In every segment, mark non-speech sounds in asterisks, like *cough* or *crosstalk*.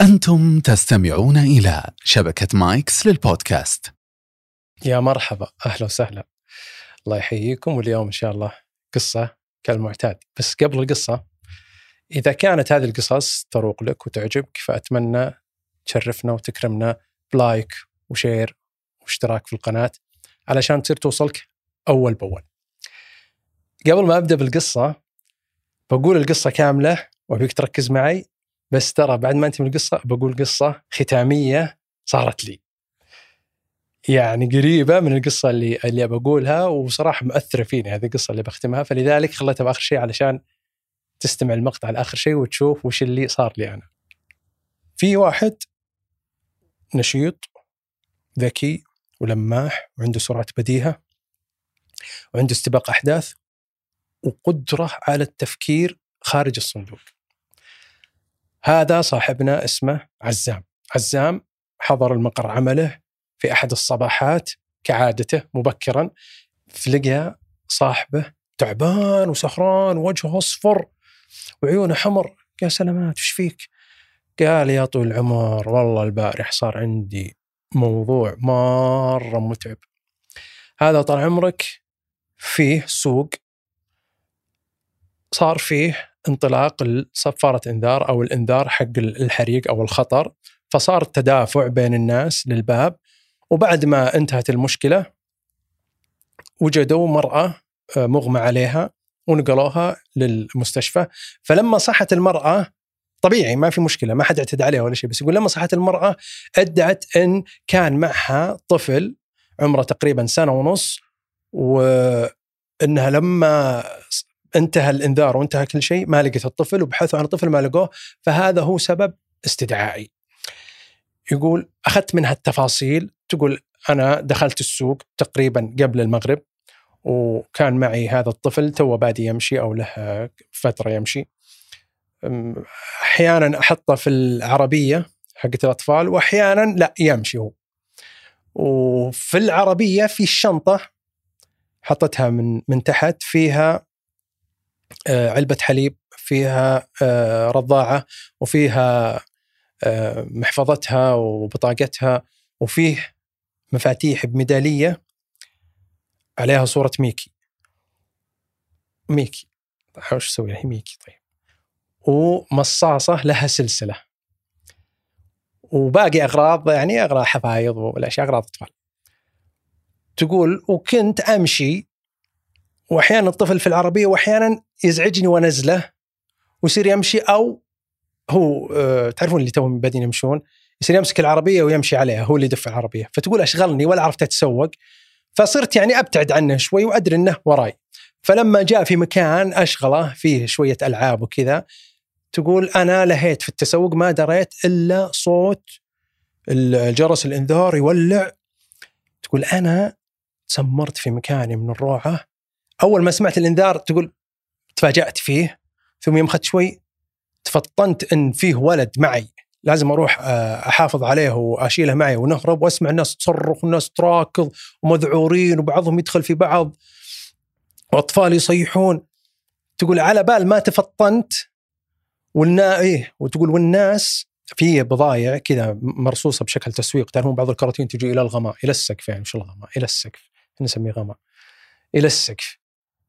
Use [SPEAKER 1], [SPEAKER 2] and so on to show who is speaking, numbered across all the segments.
[SPEAKER 1] أنتم تستمعون إلى شبكة مايكس للبودكاست.
[SPEAKER 2] يا مرحبا أهلا وسهلا. الله يحييكم واليوم إن شاء الله قصة كالمعتاد. بس قبل القصة إذا كانت هذه القصص تروق لك وتعجبك فأتمنى تشرفنا وتكرمنا ب like و share واشتراك في القناة علشان تصير توصلك أول بأول. قبل ما أبدأ بالقصة بقول القصة كاملة وأبيك تركز معي بس ترى بعد ما انتهي من القصة بقول قصة ختامية صارت لي. يعني قريبة من القصة اللي اللي بقولها وصراحة مؤثرة فيني هذه القصة اللي بختمها فلذلك خليتها بآخر شيء علشان تستمع المقطع لاخر شيء وتشوف وش اللي صار لي أنا. في واحد نشيط ذكي ولماح وعنده سرعة بديهة وعنده استباق أحداث وقدرة على التفكير خارج الصندوق. هذا صاحبنا اسمه عزام، عزام حضر المقر عمله في أحد الصباحات كعادته مبكرا فلقى صاحبه تعبان وسخران ووجهه أصفر وعيونه حمر. قال سلامات وش فيك؟ قال يا طويل العمر والله البارح صار عندي موضوع مرة متعب. هذا طال عمرك فيه سوق صار فيه انطلاق صفارة إنذار أو الإنذار حق الحريق أو الخطر فصار تدافع بين الناس للباب وبعد ما انتهت المشكلة وجدوا مرأة آه، مغمى عليها ونقلوها للمستشفى. فلما صحت المرأة طبيعي ما في مشكلة ما حد اعتدى عليها ولا شيء بس يقول لما صحت المرأة أدعت إن كان معها طفل عمره تقريبا سنة ونص وإنها لما انتهى الإنذار وانتهى كل شيء ما لقيت الطفل وبحثوا عن الطفل ما لقوه فهذا هو سبب استدعائي. يقول أخذت منها التفاصيل تقول أنا دخلت السوق تقريبا قبل المغرب وكان معي هذا الطفل تو بادي يمشي أو له فترة يمشي أحيانا أحطه في العربية حقت الأطفال واحيانا لا يمشي هو وفي العربية في الشنطة حطتها من من تحت فيها علبة حليب فيها آه، رضاعة وفيها آه، محفظتها وبطاقتها وفيه مفاتيح بميدالية عليها صورة ميكي. ميكي. وش أسوي هي ميكي طيب. ومصاصة لها سلسلة. وباقي أغراض يعني أغراض حفايض والاشياء أغراض أطفال. تقول وكنت أمشي وأحيانا الطفل في العربية وأحيانا يزعجني وانزله ويصير يمشي أو هو آه تعرفون اللي توهم بادين يمشون؟ يصير يمسك العربية ويمشي عليها هو اللي يدف العربية فتقول أشغلني ولا عرفت أتسوق فصرت يعني أبتعد عنه شوي وأدري إنه وراي. فلما جاء في مكان أشغله فيه شوية ألعاب وكذا تقول أنا لهيت في التسوق ما دريت إلا صوت الجرس الإنذار يولع. تقول أنا تسمرت في مكاني من الروعة أول ما سمعت الإنذار تقول تفاجأت فيه ثم يوم أخذت شوي تفطنت إن فيه ولد معي. لازم أروح آه، أحافظ عليه وأشيله معي ونهرب وأسمع الناس تصرخ والناس تراكض ومذعورين وبعضهم يدخل في بعض. وأطفال يصيحون. تقول على بال ما تفطنت والنا إيه وتقول والناس في بضايع كذا مرصوصة بشكل تسويق. تعرفون بعض الكراتين تجي إلى الغماء إلى السقف يعني مش الغماء؟ إلى السقف نسميه غماء. إلى السقف.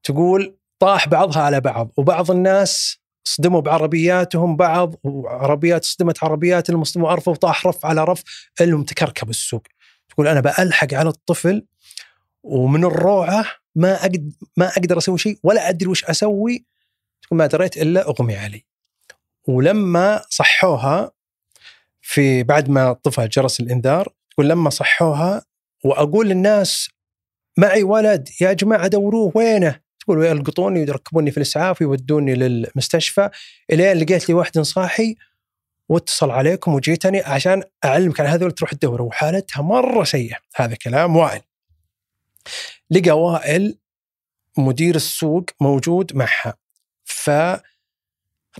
[SPEAKER 2] تقول طاح بعضها على بعض وبعض الناس صدموا بعربياتهم بعض وعربيات صدمت عربيات المصدوم وارفوا وطاح رف على رف انهم تكركبوا السوق. تقول أنا بألحق على الطفل ومن الروعة ما أقدر ما أقدر أسوي شيء ولا أدري وش أسوي. تقول ما دريت إلا أغمي علي. ولما صحوها في بعد ما طفى جرس الإنذار تقول لما صحوها وأقول للناس معي ولد يا جماعة دوروه وينه؟ تقول يلقطوني ويركبوني في الإسعاف ويودوني للمستشفى. إلين لقيت لي واحد صاحي واتصل عليكم وجيتني عشان أعلمك على هذول تروح تدور وحالتها مرة سيئة. هذا كلام وائل. لقى وائل مدير السوق موجود معها. ف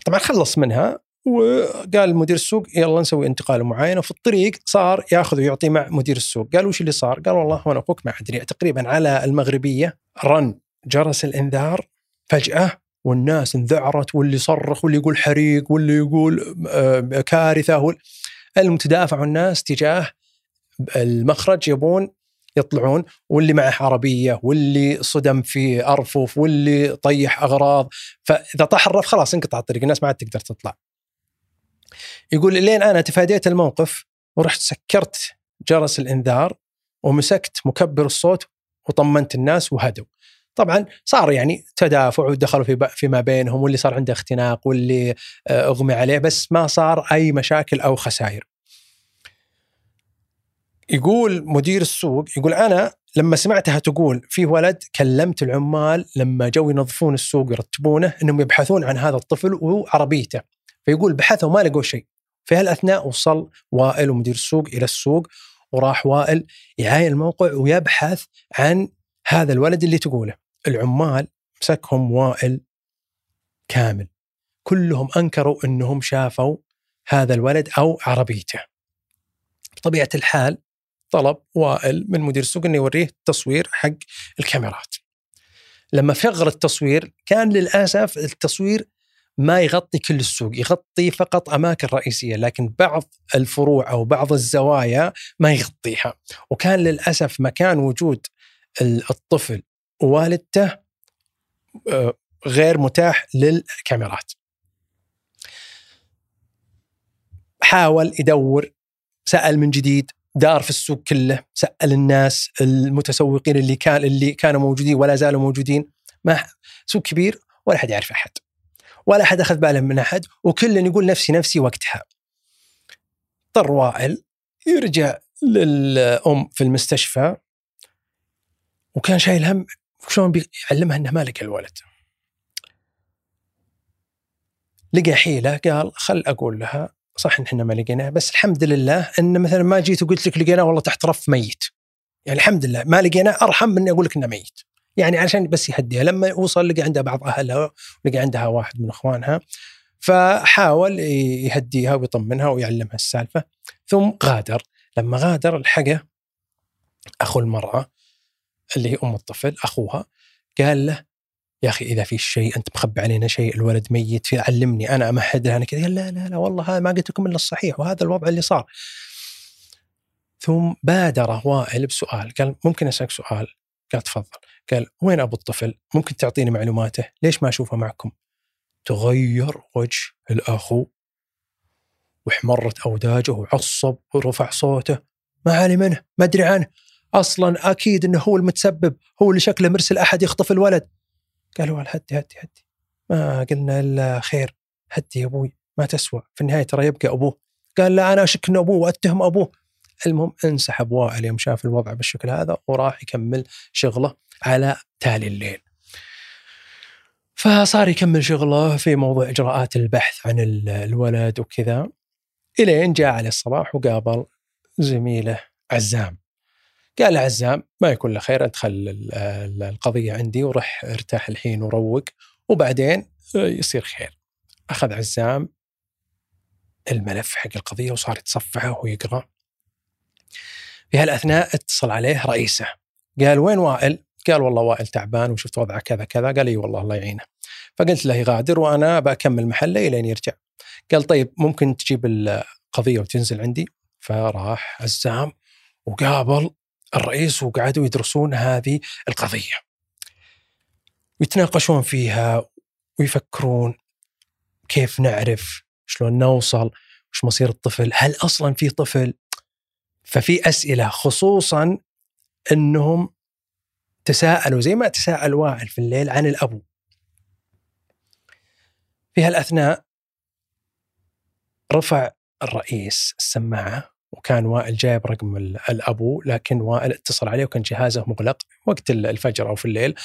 [SPEAKER 2] طبعا خلص منها وقال مدير السوق يلا نسوي انتقال معاينه وفي الطريق صار ياخذ ويعطي مع مدير السوق. قال وش اللي صار؟ قال والله وأنا أخوك ما ادري. تقريبا على المغربية. رن جرس الإنذار فجأة والناس انذعرت واللي صرخ واللي يقول حريق واللي يقول آه، كارثة المتدافع الناس تجاه المخرج يبون يطلعون واللي معه عربية واللي صدم في ارفف واللي طيح أغراض فإذا طاح الرف خلاص انقطع الطريق الناس ما عاد تقدر تطلع. يقول لين أنا تفاديت الموقف ورحت سكرت جرس الإنذار ومسكت مكبر الصوت وطمنت الناس وهدوا. طبعا صار يعني تدافع ودخلوا في فيما بينهم واللي صار عنده اختناق واللي آه، اغمي عليه بس ما صار أي مشاكل أو خسائر. يقول مدير السوق يقول أنا لما سمعتها تقول في ولد كلمت العمال لما جو ينظفون السوق ويرتبونه إنهم يبحثون عن هذا الطفل وعربيته. فيقول بحثوا ما لقوا شيء. في هالأثناء وصل وائل ومدير السوق إلى السوق وراح وائل يعاين الموقع ويبحث عن هذا الولد اللي تقوله. العمال مسكهم وائل كامل. كلهم أنكروا إنهم شافوا هذا الولد أو عربيته. بطبيعة الحال طلب وائل من مدير السوق إنه يوريه تصوير حق الكاميرات. لما شغل التصوير كان للأسف التصوير ما يغطي كل السوق، يغطي فقط أماكن رئيسية، لكن بعض الفروع أو بعض الزوايا ما يغطيها، وكان للأسف مكان وجود الطفل ووالدته آه، غير متاح للكاميرات. حاول يدور سأل من جديد دار في السوق كله سأل الناس المتسوقين اللي كان اللي كانوا موجودين ولا زالوا موجودين. ما سوق كبير ولا حد يعرف أحد. ولا احد أخذ باله من أحد وكل يقول نفسي نفسي وقتها. اضطر وائل يرجع للأم في المستشفى وكان شايل هم شلون بيعلمها إنه ما لقى الولد. لقى حيلة قال خل أقول لها صح إن إحنا ما لقيناه بس الحمد لله إن مثلا ما جيت وقلت لك لقيناه والله تحت رف ميت. يعني الحمد لله ما لقيناه أرحم من أقول لك إنه ميت. يعني عشان بس يهديها لما وصل لقى عندها بعض أهلها ولقى عندها واحد من إخوانها فحاول يهديها ويطمنها ويعلمها السالفة. ثم غادر لما غادر الحقه أخو المرأة اللي هي أم الطفل أخوها قال له يا أخي إذا في شيء أنت مخبي علينا شيء الولد ميت في علمني أنا امهد له أنا كذا لا لا لا والله ما قلت لكم إلا الصحيح وهذا الوضع اللي صار. ثم بادر وائل بسؤال قال ممكن أسألك سؤال؟ قال تفضل قال وين أبو الطفل؟ ممكن تعطيني معلوماته؟ ليش ما أشوفه معكم؟ تغير وجه الأخو واحمرت أوداجه وعصب ورفع صوته ما علي منه ما أدري عنه أصلا أكيد إنه هو المتسبب هو اللي شكله مرسل أحد يخطف الولد. قالوا هدي هدي هدي. ما قلنا إلا خير هدي يا أبوي ما تسوى. في النهاية ترى يبقى أبوه. قال لا أنا اشك انه أبوه وأتهم أبوه. المهم انسحب وائل يوم شاف الوضع بالشكل هذا وراح يكمل شغله على تالي الليل. فصار يكمل شغله في موضوع إجراءات البحث عن الولد وكذا. إلين جاء عليه الصباح وقابل زميله عزام. قال عزام ما يكون له خير أدخل القضية عندي وروح ارتاح الحين وروق وبعدين يصير خير. أخذ عزام الملف حق القضية وصار يتصفحه ويقرأ. في هالأثناء اتصل عليه رئيسه قال وين وائل؟ قال والله وائل تعبان وشفت وضعه كذا كذا قال إي والله الله يعينه. فقلت له يغادر وأنا بكمل محله إلين يرجع. قال طيب ممكن تجيب القضية وتنزل عندي؟ فراح عزام وقابل الرئيس وقعدوا يدرسون هذه القضية. ويتناقشون فيها ويفكرون كيف نعرف شلون نوصل وش مصير الطفل هل أصلا في طفل ففي أسئلة خصوصا إنهم تساءلوا زي ما تساءل وائل في الليل عن الأبو في هالأثناء رفع الرئيس السماعة وكان وائل جايب رقم الأبو لكن وائل اتصل عليه وكان جهازه مغلق وقت الفجر أو في الليل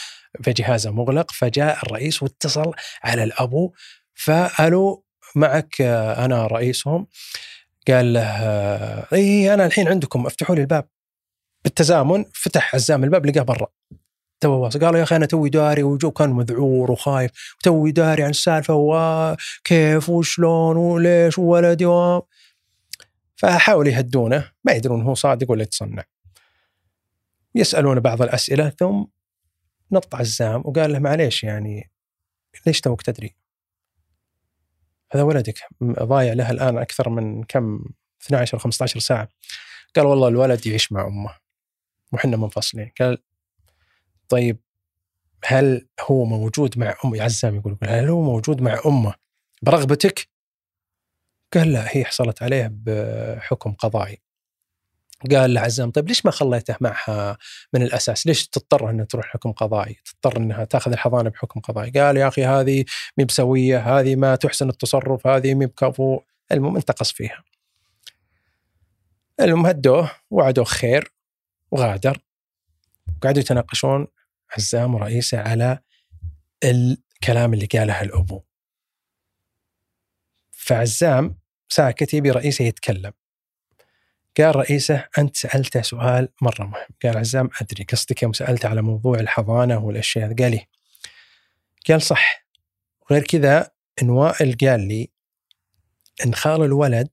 [SPEAKER 2] فجهازه مغلق فجاء الرئيس واتصل على الأبو فالو معك أنا رئيسهم. قال له اي أنا الحين عندكم افتحوا لي الباب. بالتزامن فتح عزام الباب لقاه برا. تو قالوا يا أخي أنا توي داري وجو كان مذعور وخايف. توي داري عن السالفة وكيف وشلون؟ وليش؟ وولدي و... فحاولوا يهدونه ما يدرون هو صادق ولا يتصنع يسألون بعض الأسئلة ثم نط عزام وقال له معليش يعني ليش توك تدري؟ هذا ولدك ضايع له الآن أكثر من كم 12 15 ساعة قال والله الولد يعيش مع أمه وحنا منفصلين قال طيب هل هو موجود مع امه عزام يقول هل هو موجود مع أمه برغبتك؟ قال لا هي حصلت عليه بحكم قضائي قال لعزام طيب ليش ما خليته معها من الأساس؟ ليش تضطر إنها تروح حكم قضائي؟ تضطر إنها تأخذ الحضانة بحكم قضائي؟ قال يا أخي هذه مي بسوية، هذه ما تحسن التصرف، هذه مي بكفو، المهم انتقص فيها. المهم هدوه وعدوه خير وغادر وقعدوا يتناقشون عزام ورئيسه على الكلام اللي قاله الأبو. فعزام ساكت يبي رئيسه يتكلم. قال رئيسه أنت سألته سؤال مرة مهم، قال عزام أدري قصدك يوم سألته على موضوع الحضانة والأشياء قال لي قال صح. وغير كذا إن وائل قال لي إن خال الولد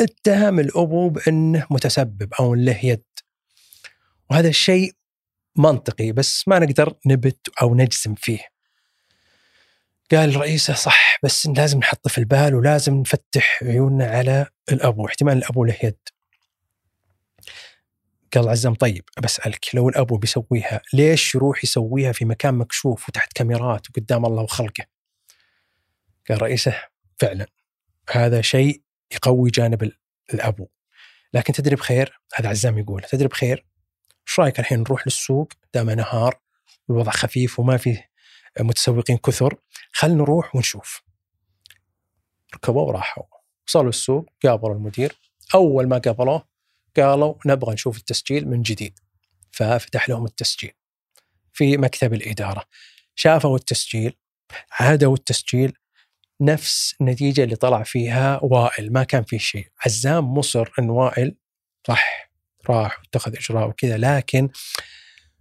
[SPEAKER 2] اتهم الأبو بأنه متسبب أو له يد. وهذا الشيء منطقي بس ما نقدر نبت أو نجزم فيه. قال رئيسه صح بس لازم نحط في البال ولازم نفتح عيوننا على الأبو احتمال الأبو له يد. قال عزام طيب بسألك لو الأبو بيسويها ليش يروح يسويها في مكان مكشوف وتحت كاميرات وقدام الله وخلقه؟ قال رئيسه فعلا هذا شيء يقوي جانب الأبو. لكن تدري بخير؟ هذا عزام يقول تدري بخير؟ إيش رأيك الحين نروح للسوق؟ دام نهار والوضع خفيف وما فيه متسوقين كثر خل نروح ونشوف. ركبوا وراحوا. وصلوا السوق قابلوا المدير. أول ما قابلوه قالوا نبغى نشوف التسجيل من جديد. ففتح لهم التسجيل في مكتب الإدارة. شافوا التسجيل عادوا التسجيل. نفس النتيجة اللي طلع فيها وائل ما كان في شيء. عزام مصر إن وائل صح راح واتخذ إجراء وكذا لكن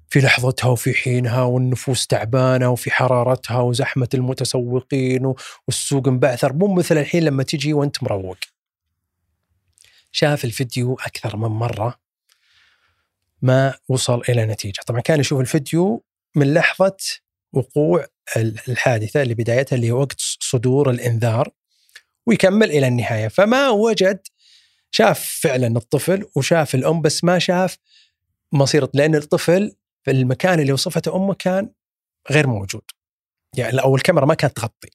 [SPEAKER 2] في لحظتها وفي حينها والنفوس تعبانة وفي حرارتها وزحمة المتسوقين والسوق مبعثر. مو مثل الحين لما تجي وانت مروق. شاف الفيديو أكثر من مرة ما وصل إلى نتيجة، طبعا كان يشوف الفيديو من لحظة وقوع الحادثة اللي بدايتها اللي وقت صدور الإنذار ويكمل إلى النهاية، فما وجد شاف فعلا الطفل وشاف الأم بس ما شاف مصيرة لأن الطفل في المكان اللي وصفته أمه كان غير موجود. يعني أو الكاميرا ما كانت تغطي.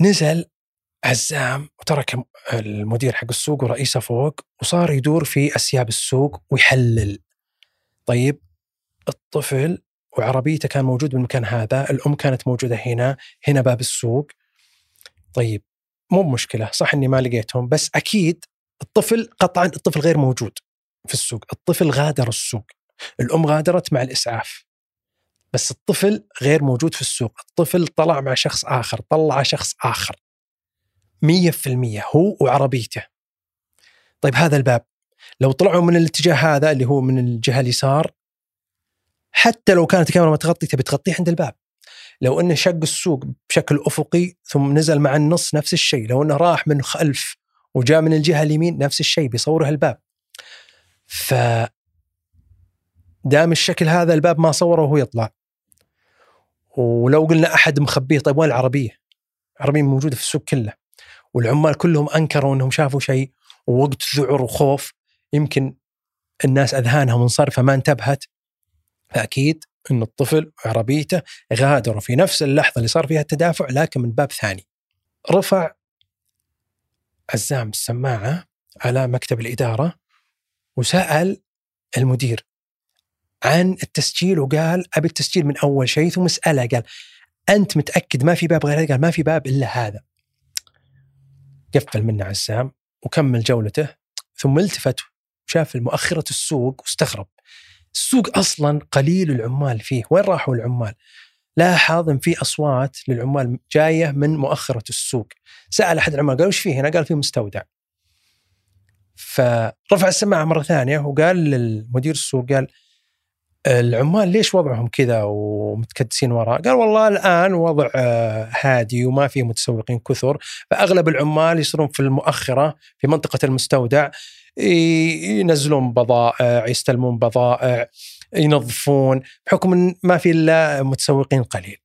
[SPEAKER 2] نزل عزام وترك المدير حق السوق ورئيسه فوق وصار يدور في أسياب السوق ويحلل. طيب الطفل وعربيته كان موجود بالمكان هذا الأم كانت موجودة هنا هنا باب السوق. طيب مو مشكله صح إني ما لقيتهم بس أكيد الطفل قطعا الطفل غير موجود. في السوق. الطفل غادر السوق. الأم غادرت مع الإسعاف. بس الطفل غير موجود في السوق. الطفل طلع مع شخص آخر. طلع شخص آخر. مية في المية. هو وعربيته. طيب هذا الباب. لو طلعوا من الاتجاه هذا اللي هو من الجهة اليسار حتى لو كانت الكاميرا متغطية تبي تغطيه عند الباب. لو إنه شق السوق بشكل أفقي ثم نزل مع النص نفس الشيء. لو إنه راح من خلف وجاء من الجهة اليمين نفس الشيء بيصوره الباب. ف دام الشكل هذا الباب ما صوره وهو يطلع. ولو قلنا أحد مخبيه طيب وين العربية؟ العربية موجودة في السوق كله. والعمال كلهم أنكروا إنهم شافوا شيء ووقت ذعر وخوف. يمكن الناس أذهانها منصرفة ما انتبهت. فأكيد إن الطفل وعربيته غادروا في نفس اللحظة اللي صار فيها التدافع لكن من باب ثاني. رفع عزام السماعة على مكتب الإدارة. وسأل المدير عن التسجيل وقال أبي التسجيل من أول شيء ثم سأله قال أنت متأكد ما في باب غير هذا؟ قال ما في باب إلا هذا. قفل منه عزام وكمل جولته ثم التفت وشاف المؤخرة السوق واستغرب. السوق أصلا قليل العمال فيه، وين راحوا العمال؟ لاحظ ان في أصوات للعمال جاية من مؤخرة السوق. سأل أحد العمال قال وش فيه هنا؟ قال في مستودع. فرفع السماعة مرة ثانية وقال للمدير السوق قال العمال ليش وضعهم كذا ومتكدسين وراء؟ قال والله الآن وضع آه، هادي وما في متسوقين كثر فأغلب العمال يصيرون في المؤخرة في منطقة المستودع ينزلون بضائع يستلمون بضائع ينظفون بحكم ما في إلا متسوقين قليل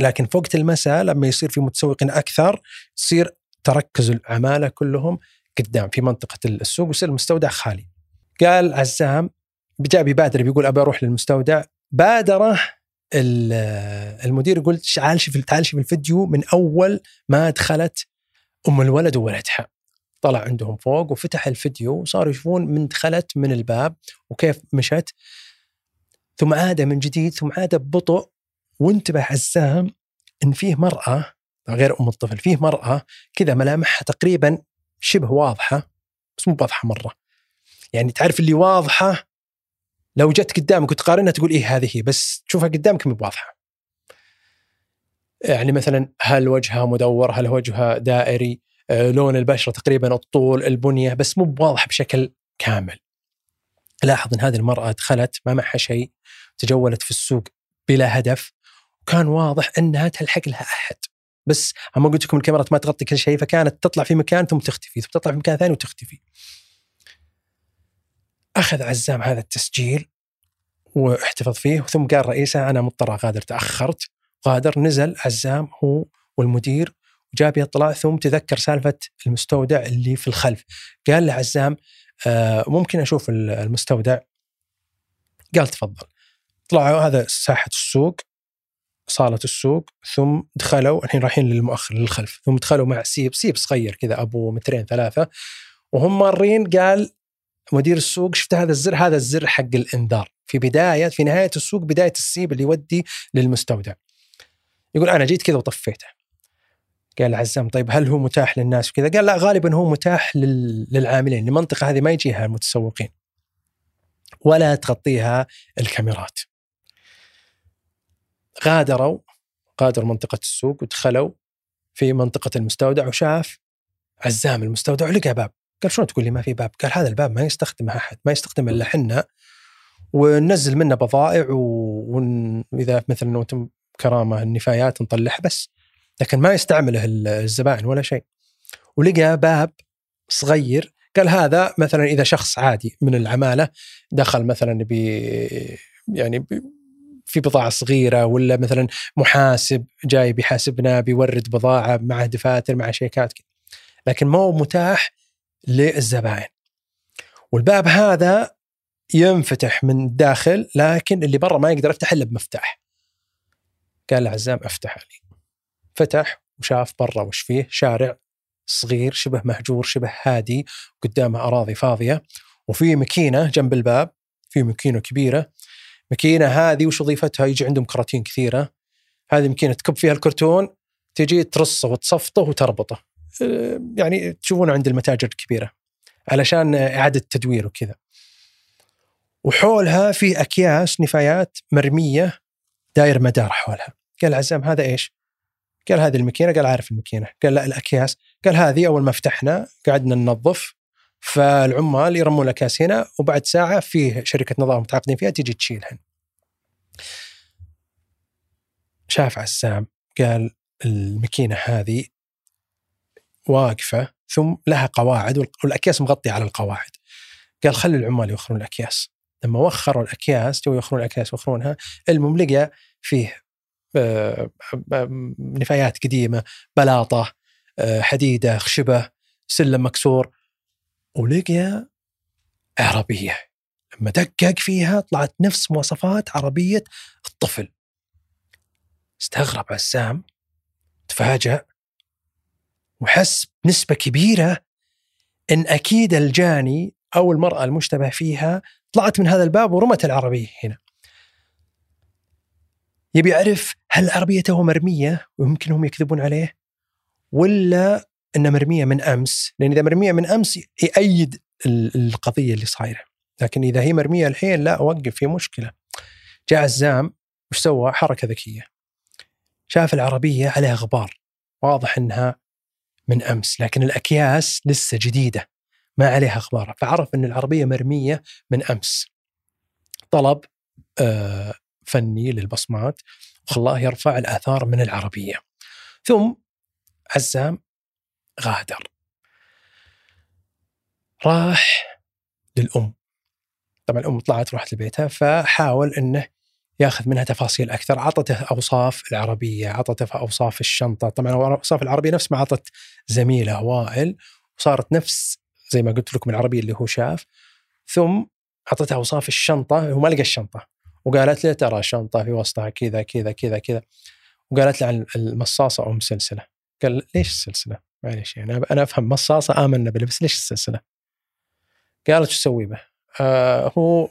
[SPEAKER 2] لكن في وقت المساء لما يصير في متسوقين أكثر تصير تركز العمالة كلهم قدام في منطقة السوق ويصير المستودع خالي. قال عزام جاء بيبادر بيقول ابى أروح للمستودع. بادره المدير يقول تعال شوف تعال شوف الفيديو من أول ما دخلت أم الولد وولدها. طلع عندهم فوق وفتح الفيديو وصاروا يشوفون من دخلت من الباب وكيف مشت. ثم عاد من جديد ثم عاد ببطء وانتبه عزام إن فيه مرأة غير أم الطفل فيه مرأة كذا ملامحها تقريبا شبه واضحة بس مو واضحه مرة. يعني تعرف اللي واضحة؟ لو جت قدامك وتقارنها تقول إيه هذه هي بس تشوفها قدامك مو واضحه يعني مثلا هل وجهها مدور هل وجهها دائري آه، لون البشرة تقريبا الطول البنية بس مو واضح بشكل كامل. لاحظ إن هذه المرأة دخلت ما معها شيء تجولت في السوق بلا هدف وكان واضح إنها تلحق لها أحد. بس ما قلت لكم الكاميرات ما تغطي كل شيء فكانت تطلع في مكان ثم تختفي ثم تطلع في مكان ثاني وتختفي. أخذ عزام هذا التسجيل واحتفظ فيه ثم قال رئيسه أنا مضطر اغادر تأخرت. غادر نزل عزام هو والمدير وجاب اطلاع ثم تذكر سالفة المستودع اللي في الخلف. قال لعزام آه ممكن أشوف المستودع؟ قال تفضل. طلعوا هذا ساحة السوق. صالة السوق ثم دخلوا الحين رايحين للمؤخر للخلف ثم دخلوا مع سيب سيب صغير كذا أبو مترين ثلاثة وهم مارين قال مدير السوق شفت هذا الزر هذا الزر حق الإنذار. في بداية في نهاية السوق بداية السيب اللي يودي للمستودع. يقول أنا جيت كذا وطفيته. قال عزام طيب هل هو متاح للناس وكذا؟ قال لا غالبا هو متاح للعاملين المنطقة هذه ما يجيها المتسوقين. ولا تغطيها الكاميرات. غادروا غادروا منطقة السوق ودخلوا في منطقة المستودع وشاف عزام المستودع ولقى باب. قال شلون تقول لي؟ ما في باب؟ قال هذا الباب ما يستخدمه أحد، ما يستخدم إلا حنا. وننزل منه بضائع واذا مثلا أنتم كرامة النفايات نطلعها بس. لكن ما يستعمله الزبائن ولا شيء. ولقى باب صغير. قال هذا مثلا إذا شخص عادي من العمالة دخل مثلا ب يعني في بضاعة صغيرة ولا مثلا محاسب جاي بيحاسبنا بيورد بضاعة مع دفاتر مع شيكات لكن مو متاح للزبائن والباب هذا ينفتح من الداخل لكن اللي برا ما يقدر يفتح إلا بمفتاح. قال عزام أفتح لي. فتح وشاف برا وش فيه؟ شارع صغير شبه مهجور شبه هادي قدامه أراضي فاضية. وفي ماكينه جنب الباب في ماكينه كبيرة. ماكينة هذه وش وظيفتها؟ يجي عندهم كراتين كثيرة. هذه ماكينة تكب فيها الكرتون تجي ترصه وتصفطه وتربطه. أه، يعني تشوفونه عند المتاجر الكبيرة علشان إعادة تدوير وكذا. وحولها في أكياس نفايات مرمية داير مدار حولها. قال عزام هذا إيش؟ قال هذه الماكينة قال عارف الماكينة. قال لا الأكياس. قال هذه أول ما فتحنا قعدنا ننظف. فالعمال يرمون الاكياس هنا وبعد ساعة فيه شركة نظافه متعاقدين فيها تجي تشيلهن. شاف عسام قال الماكينة هذه واقفة ثم لها قواعد والأكياس مغطية على القواعد. قال خلي العمال يوخرون الأكياس. لما وخروا الأكياس جو يوخرون الأكياس يوخرونها المهم لقى فيه آه، نفايات قديمة بلاطة آه، حديدة خشبة سلم مكسور ولقى عربية لما دقق فيها طلعت نفس مواصفات عربية الطفل استغرب عسام تفاجأ وحس بنسبة كبيرة إن أكيد الجاني أو المرأة المشتبه فيها طلعت من هذا الباب ورمت العربية هنا. يبي يعرف هل عربيته مرمية ويمكن هم يكذبون عليه ولا إنها مرمية من أمس لأن إذا مرمية من أمس يأيد القضية اللي صايرة. لكن إذا هي مرمية الحين لا أوقف في مشكلة. جاء الزام وش سوى؟ حركة ذكية. شاف العربية عليها غبار واضح إنها من أمس لكن الأكياس لسه جديدة ما عليها غبار فعرف إن العربية مرمية من أمس. طلب آه، فني للبصمات وخلاه يرفع الآثار من العربية. ثم عزام غادر. راح للأم. طبعا الأم طلعت راحت لبيتها فحاول إنه يأخذ منها تفاصيل أكثر عطته أوصاف العربية عطته أوصاف الشنطة. طبعا اوصاف العربية نفس ما عطت زميلة وائل وصارت نفس زي ما قلت لكم العربية اللي هو شاف. ثم اعطته أوصاف الشنطة هو ما لقى الشنطة. وقالت له ترى الشنطة في وسطها كذا كذا كذا كذا. وقالت له عن المصاصة أم سلسلة. قال ليش السلسله؟ معليش يعني أنا أفهم مصاصة امنا به بس ليش السلسلة؟ قالت شو أسوي به؟ آه هو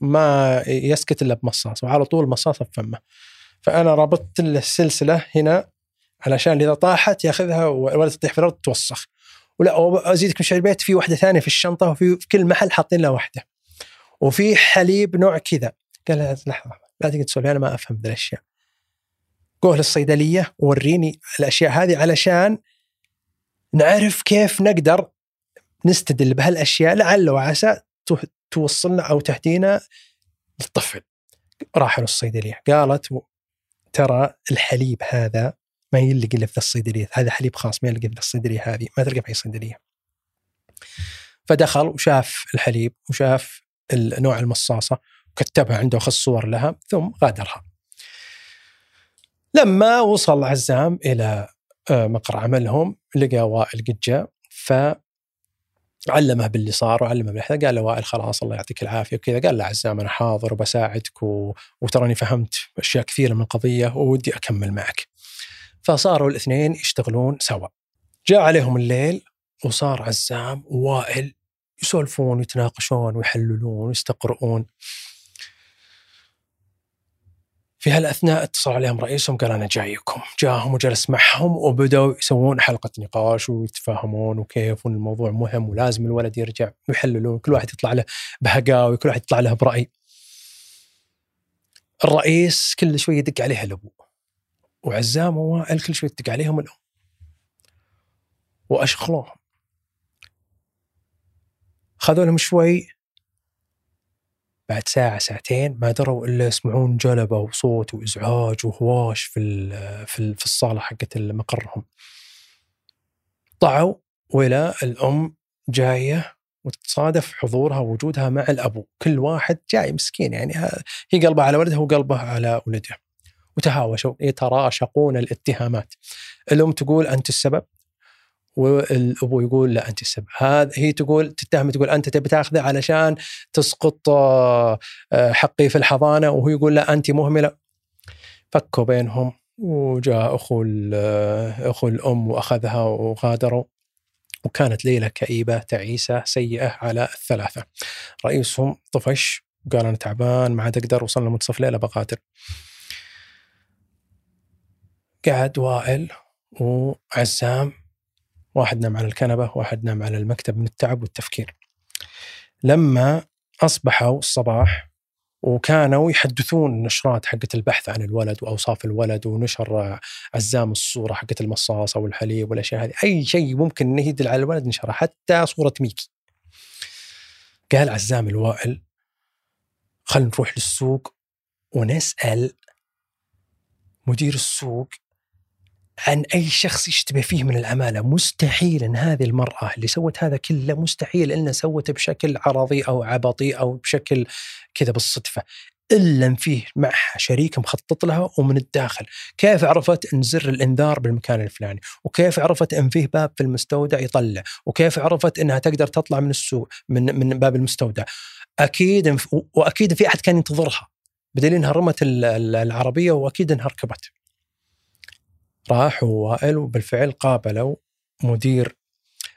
[SPEAKER 2] ما يسكت إلا بمصاص وعلى طول مصاصة بفمه فأنا ربطت له السلسلة هنا علشان إذا طاحت يأخذها ولا تطيح في الأرض توسخ. ولا ازيدك من البيت في واحدة ثانية في الشنطة وفي في كل محل حاطين لها واحدة. وفي حليب نوع كذا. قال لحظة لا تقعد تسولف أنا ما أفهم ذي الأشياء. قول للصيدلية وريني الأشياء هذه علشان نعرف كيف نقدر نستدل بهالأشياء لعل وعسى توصلنا أو تهدينا للطفل. راحوا للصيدليه قالت ترى الحليب هذا ما يلقى إلا في الصيدلية. هذا حليب خاص ما يلقى في الصيدلية هذه. ما تلقى في أي صيدلية. فدخل وشاف الحليب وشاف نوع المصاصة وكتبها عنده وخص صور لها ثم غادرها. لما وصل عزام إلى مقر عملهم لقى وائل قد جاء ف علمه باللي صار وعلمه بالحذا قال له وائل خلاص الله يعطيك العافية وكذا قال له عزام أنا حاضر وبساعدك و... وتراني فهمت أشياء كثيرة من القضية وودي أكمل معك. فصاروا الاثنين يشتغلون سوا. جاء عليهم الليل وصار عزام ووائل يسولفون ويتناقشون ويحللون ويستقرؤون. في هالأثناء اتصل عليهم رئيسهم قال أنا جايكم، جاهم وجلس معهم وبدأوا يسوون حلقة نقاش ويتفاهمون وكيف وإن الموضوع مهم ولازم الولد يرجع ويحللون كل واحد يطلع له بهقاوي كل واحد يطلع له برأي. الرئيس كل شوي يدق عليه الأبو وعزام ووائل كل شوي يدق عليهم الأم. واشغلوهم. خذوا لهم شوي بعد ساعة ساعتين ما دروا إلا يسمعون جلبة وصوت وإزعاج وهواش في في, في الصالة حقت مقرهم طلعوا وإلى الأم جاية وتصادف حضورها ووجودها مع الأبو. كل واحد جاي مسكين يعني هي قلبها على ولدها وقلبه على ولده. وتهاوشوا يتراشقون الاتهامات. الأم تقول أنت السبب؟ والابو يقول لا أنت السبب هذا هي تقول تتهم تقول أنت تبي تاخذه علشان تسقط آه، حقي في الحضانة وهو يقول لا أنت مهملة. فكوا بينهم وجاء أخو آه، أخو الأم وأخذها وغادروا. وكانت ليلة كئيبة تعيسة سيئة على الثلاثة. رئيسهم طفش وقال أنا تعبان ما عاد أقدر وصلنا منتصف ليلة بقاتل قعد وائل وعزام واحد نام على الكنبة واحد نام على المكتب من التعب والتفكير لما أصبحوا الصباح وكانوا يحدثون النشرات حقت البحث عن الولد وأوصاف الولد ونشر عزام الصورة حقت المصاصة والحليب والأشياء هذه، أي شيء ممكن إنه يدل على الولد نشره حتى صورة ميكي. قال عزام الوائل خلينا نروح للسوق ونسأل مدير السوق عن أي شخص يشتبه فيه من العماله، مستحيل إن هذه المرأة اللي سوت هذا كله مستحيل إنها سوته بشكل عرضي أو عبطي أو بشكل كذا بالصدفة، إلا إن فيه معها شريك مخطط لها ومن الداخل، كيف عرفت إن زر الإنذار بالمكان الفلاني؟ وكيف عرفت إن فيه باب في المستودع يطلع؟ وكيف عرفت إنها تقدر تطلع من السوق من من باب المستودع؟ أكيد وأكيد في أحد كان ينتظرها بدليل إنها رمت العربية وأكيد إنها ركبت. راحوا وائل وبالفعل قابلوا مدير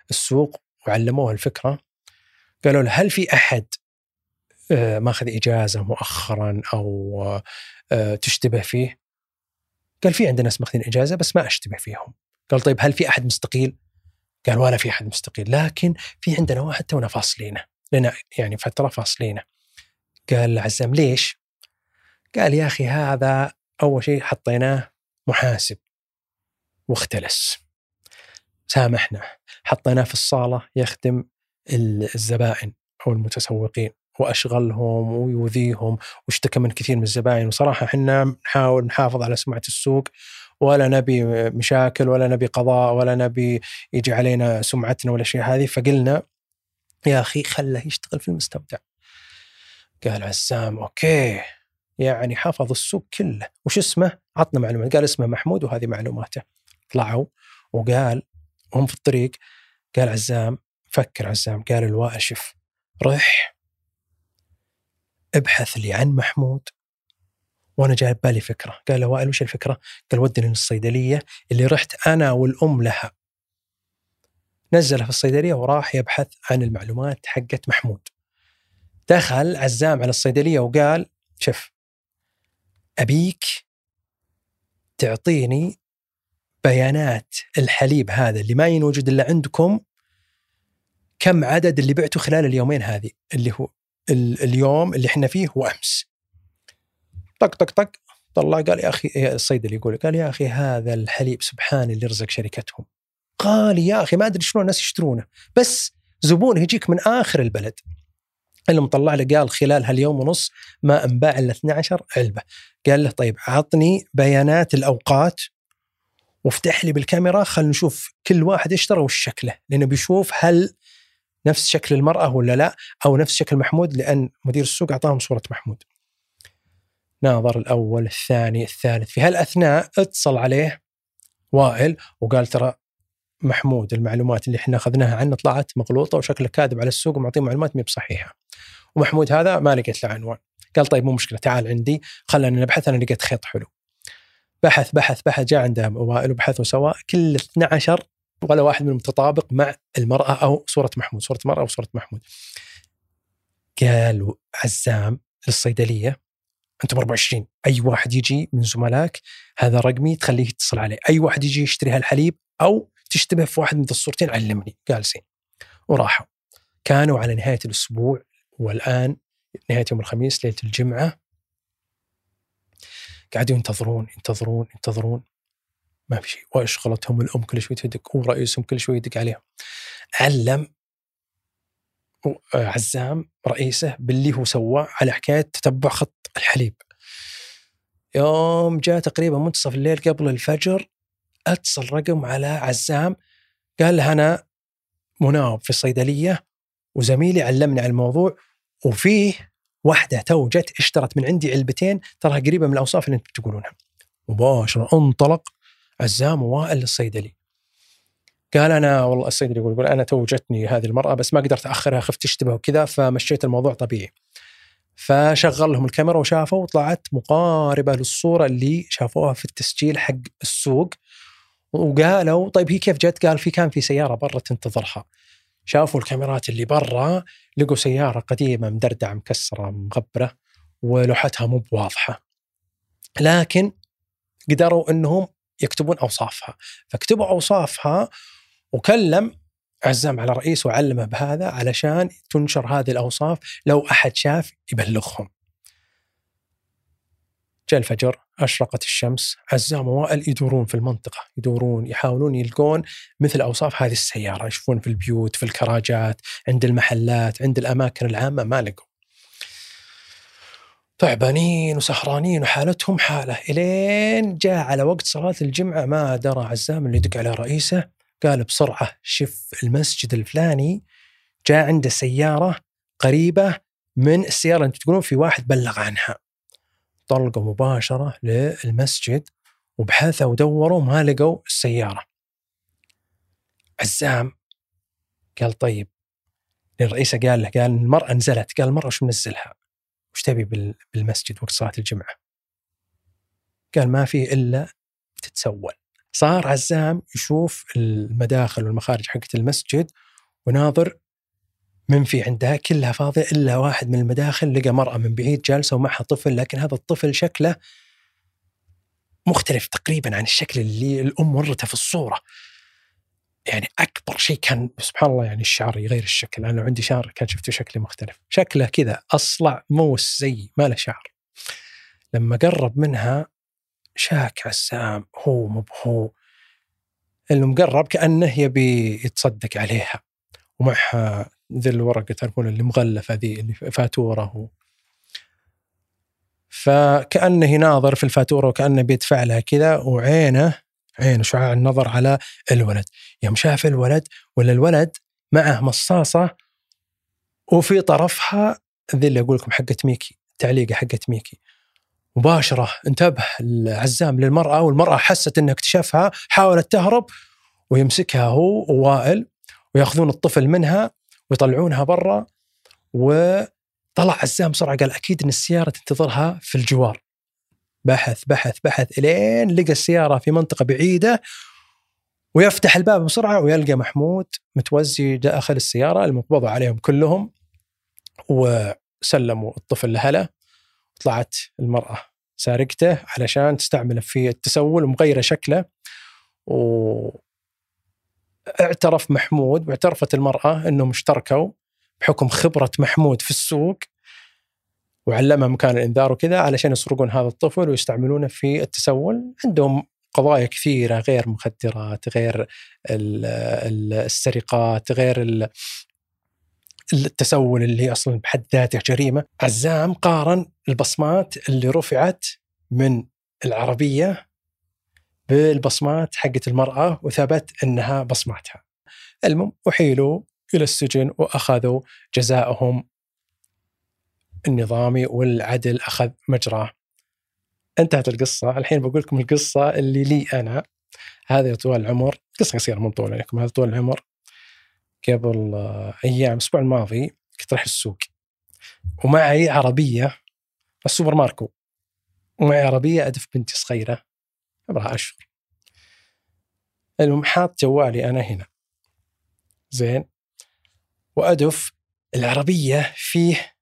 [SPEAKER 2] السوق وعلموه الفكرة قالوا له هل في أحد آه، ماخذ إجازة مؤخرا أو آه، تشتبه فيه؟ قال في عندنا ناس ماخذين إجازة بس ما أشتبه فيهم. قال طيب هل في أحد مستقيل؟ قال ولا في أحد مستقيل لكن في عندنا واحد تونا فاصلينه لنا يعني فترة فاصلينه. قال عزام ليش؟ قال يا أخي هذا أول شيء حطيناه محاسب واختلس. سامحنا. حطيناه في الصالة يخدم الزبائن أو المتسوقين وأشغلهم ويؤذيهم واشتكى من كثير من الزباين وصراحة إحنا نحاول نحافظ على سمعة السوق. ولا نبي مشاكل ولا نبي قضاء ولا نبي يجي علينا سمعتنا ولا شيء. هذه فقلنا يا أخي خله يشتغل في المستودع. قال عزام أوكي. يعني حفظ السوق كله. وش اسمه؟ عطنا معلومات قال اسمه محمود وهذه معلوماته. طلعوا وقال وهم في الطريق قال عزام فكر عزام قال الوائل شوف رح ابحث لي عن محمود وأنا جاي ببالي فكرة. قال له وائل وش الفكرة؟ قال ودني للصيدلية اللي رحت أنا والأم لها. نزله في الصيدلية وراح يبحث عن المعلومات حقت محمود. دخل عزام على الصيدلية وقال شوف أبيك تعطيني بيانات الحليب هذا اللي ما ينوجد إلا عندكم كم عدد اللي بعته خلال اليومين هذه؟ اللي هو اليوم اللي إحنا فيه وامس طق طق طق. طلع قال يا أخي الصيدلي يقول قال يا أخي هذا الحليب سبحان اللي رزق شركتهم. غالي يا أخي ما أدري شلون الناس يشترونه بس زبون يجيك من آخر البلد. اللي مطلع له قال خلال هاليوم ونص ما أنباع إلا 12 علبة. قال له طيب عطني بيانات الأوقات وافتح لي بالكاميرا خلينا نشوف كل واحد اشترى وش شكله لأنه بيشوف هل نفس شكل المرأة ولا لا أو نفس شكل محمود لأن مدير السوق أعطاهم صورة محمود ناظر الأول الثاني الثالث في هالأثناء اتصل عليه وائل وقال ترى محمود المعلومات اللي إحنا أخذناها عنه طلعت مغلوطة وشكله كاذب على السوق ومعطيه معلومات مي بصحيحة. ومحمود هذا ما لقيت له عنوان. قال طيب مو مشكلة تعال عندي خلينا نبحث أنا لقيت خيط حلو. بحث بحث بحث جاء عنده وائل وبحثوا سوا كل 12 ولا واحد منهم متطابق مع المرأة أو صورة محمود، صورة المراه أو صورة محمود. قال عزام للصيدلية أنتم 24 أي واحد يجي من زملائك هذا رقمي تخليه يتصل عليه، أي واحد يجي يشتري هالحليب أو تشتبه في واحد من الصورتين علمني. قال زين. وراحوا. كانوا على نهاية الأسبوع والآن نهاية يوم الخميس ليلة الجمعة قاعدوا ينتظرون ينتظرون ينتظرون. ما في شيء. واشغلتهم الأم كل شوي تدق ورئيسهم كل شوي يدق عليهم. علم عزام رئيسه باللي هو سواه على حكاية تتبع خط الحليب. يوم جاء تقريبا منتصف الليل قبل الفجر أتصل رقم على عزام قال له أنا مناوب في الصيدلية وزميلي علمني على الموضوع وفيه واحدة تو جت اشترت من عندي علبتين تراها قريبة من الأوصاف اللي أنتم تقولونها مباشرة انطلق عزام ووائل للصيدلي قال أنا والله الصيدلي يقول يقول أنا تو جتني هذه المرأة بس ما قدرت أخرها خفت تشتبه وكذا فمشيت الموضوع طبيعي فشغل لهم الكاميرا وشافوا وطلعت مقاربة للصورة اللي شافوها في التسجيل حق السوق وقالوا طيب هي كيف جت؟ قال في كان في سيارة برا تنتظرها. شافوا الكاميرات اللي برا لقوا سيارة قديمة مدردعه مكسرة مغبرة ولوحتها مو بواضحة. لكن قدروا إنهم يكتبون أوصافها، فكتبوا أوصافها وكلم عزام على رئيسه وعلمه بهذا علشان تنشر هذه الأوصاف لو أحد شاف يبلغهم. جاء الفجر أشرقت الشمس عزام ووائل يدورون في المنطقة يدورون يحاولون يلقون مثل أوصاف هذه السيارة يشوفون في البيوت في الكراجات عند المحلات عند الأماكن العامة ما لقوا. تعبانين وسهرانين وحالتهم حالة. إلين جاء على وقت صلاة الجمعة ما درى عزام اللي يدق على رئيسه قال بسرعة شف المسجد الفلاني جاء عنده سيارة قريبة من السيارة أنتم تقولون في واحد بلغ عنها. طلقوا مباشرة للمسجد وبحثوا ودوروا ما لقوا السيارة. عزام قال طيب الرئيسة قال له قال المرأة نزلت قال المرأة وش منزلها؟ وش تبي بالمسجد وقت صلاة الجمعة؟ قال ما في إلا تتسول. صار عزام يشوف المداخل والمخارج حقت المسجد وناظر من في عندها كلها فاضية إلا واحد من المداخل لقى مرأة من بعيد جالسة ومعها طفل لكن هذا الطفل شكله مختلف تقريبا عن الشكل اللي الأم ورته في الصورة. يعني أكبر شيء كان سبحان الله يعني الشعر يغير الشكل. أنا لو عندي شعر كان شفته شكلي مختلف. شكله كذا أصلع موس زي ما له شعر. لما قرب منها شاك عسام هو مو هو. المقرب كأنه يبي يتصدق عليها. ومعها ذي الورقة تعرفون اللي مغلفه ذي اللي فاتورة و... فكانه يناظر في الفاتورة وكأنه بيدفع لها كذا وعينه عينه شعاع النظر على الولد. يوم شاف الولد ولا الولد معه مصاصة وفي طرفها ذي اللي أقول لكم حقت ميكي تعليقة حقت ميكي. مباشرة انتبه العزام للمرأة والمرأة حست انه اكتشفها حاولت تهرب ويمسكها هو ووائل ويأخذون الطفل منها ويطلعونها برا وطلع عزام بسرعة قال أكيد إن السيارة تنتظرها في الجوار. بحث بحث بحث إلين لقى السيارة في منطقة بعيدة ويفتح الباب بسرعة ويلقى محمود متوزي داخل السيارة المقبض عليهم كلهم وسلموا الطفل لهله طلعت المرأة سارقته علشان تستعمله في التسول ومغيره شكله و اعترف محمود واعترفت المرأة انهم اشتركوا بحكم خبرة محمود في السوق وعلمها مكان الإنذار وكذا علشان يسرقون هذا الطفل ويستعملونه في التسول. عندهم قضايا كثيرة غير مخدرات غير السرقات غير التسول اللي هي أصلا بحد ذاته جريمة. عزام قارن البصمات اللي رفعت من العربية بالبصمات حقت المرأة وثبت إنها بصماتها. المهم أحيلوا إلى السجن وأخذوا جزاءهم النظامي والعدل أخذ مجراه. انتهت القصة. الحين بقول لكم القصة اللي لي أنا. هذا طوال العمر. قصة قصيرة مو طول عليكم هذا طول العمر. قبل أيام الأسبوع الماضي كنت رايح السوق. ومعي عربية السوبر ماركو. ومعي عربية أدف بنتي صغيرة. عمرها اشهر المهم حاط جوالي أنا هنا. زين؟ وأدف العربية فيه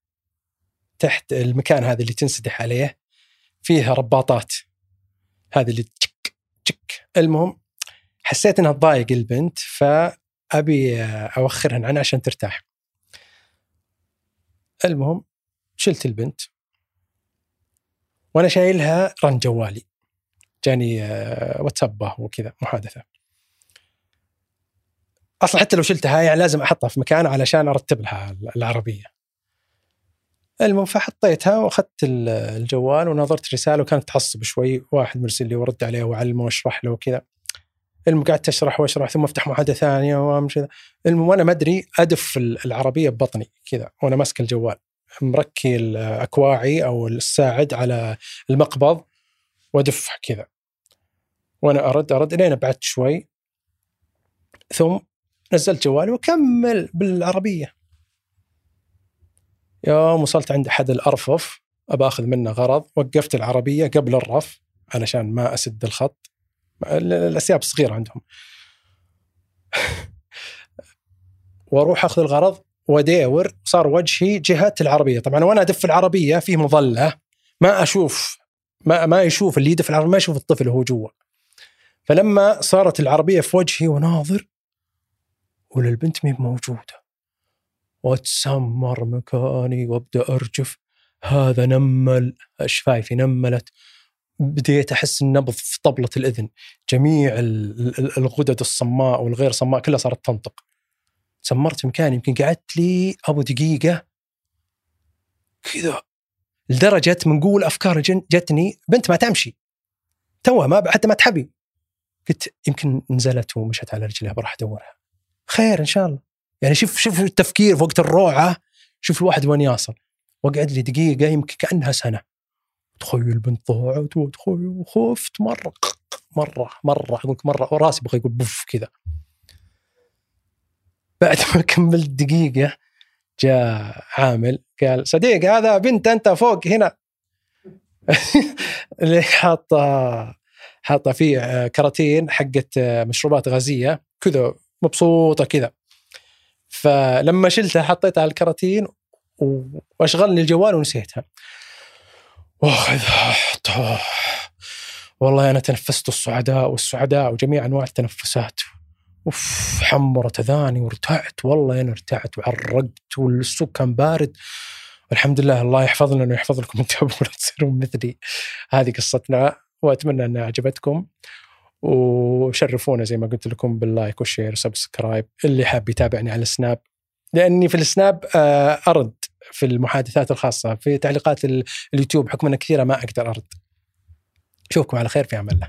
[SPEAKER 2] تحت المكان هذا اللي تنسدح عليه فيها رباطات. هذه اللي تشك تشك. المهم حسيت إنها تضايق البنت فأبي اوخرها عنها عشان ترتاح. المهم شلت البنت. وأنا شايلها رن جوالي. جاني آه، واتساب وكذا محادثة. أصلا حتى لو شلتها يعني لازم أحطها في مكان علشان أرتب لها العربية. المهم فحطيتها وأخذت الجوال ونظرت رسالة وكانت تعصب شوي. واحد مرسل لي ورد عليه واعلمه واشرح له وكذا. المهم قعدت أشرح وأشرح ثم أفتح محادثة ثانية وأمشي المهم وأنا ما أدري أدف العربية ببطني كذا وأنا ماسك الجوال. مركي الاكواعي أو الساعد على المقبض وادف كذا. وأنا ارد أرد لين بعدت شوي. ثم نزلت جوالي وكمل بالعربية. يوم وصلت عند أحد الأرفف أبى أخذ منه غرض وقفت العربية قبل الرف علشان ما أسد الخط. الأسياب صغيرة عندهم. *laughs* وأروح أخذ الغرض وادور صار وجهي جهه العربية. طبعا وأنا أدف العربية في مظلة. ما أشوف ما ما يشوف اللي يدف العربية ما يشوف الطفل وهو جوا. فلما صارت العربية في وجهي وناظر وللبنت مي موجودة. واتسمر مكاني وأبدأ أرجف هذا نمل. شفايفي نملت. بديت أحس النبض في طبلة الإذن. جميع الغدد الصماء والغير صماء كلها صارت تنطق. سمرت مكاني يمكن قعدت لي أبو دقيقة. كذا. لدرجة من قول أفكار جتني بنت ما تمشي. توها ما حتى ما تحبي. قلت يمكن نزلت ومشت على رجلها بروح ادورها. خير إن شاء الله. يعني شوف شوف التفكير في وقت الروعة. شوف الواحد وين يصل. واقعد لي دقيقة يمكن كأنها سنة. تخيل بنت ضاعت وتخيل وخفت مرة مرة مرة. أقول مرة وراسي بغى يقول بوف كذا. بعد ما كملت دقيقة جاء عامل قال صديق هذا بنت أنت فوق هنا. *laughs* اللي حاطه حاطه فيه كراتين حقت مشروبات غازية كذا مبسوطة كذا. فلما شلتها حطيتها على الكراتين واشغلني الجوال ونسيتها. واخذها والله أنا تنفست الصعداء والسعداء وجميع أنواع التنفسات. أوف حمرت أذاني وارتعت والله أنا ارتعت وعرقت والسوق كان بارد. الحمد لله الله يحفظنا ويحفظ لكم *laughs* أنتم ولا تصيرون مثلي. هذه قصتنا. وأتمنى انها عجبتكم وشرفونا زي ما قلت لكم بال like وال share و subscribe اللي حاب يتابعني على السناب لأني في السناب آه، أرد في المحادثات الخاصة. في تعليقات اليوتيوب بحكم إن كثيرة ما أقدر أرد. أشوفكم على خير في أمان الله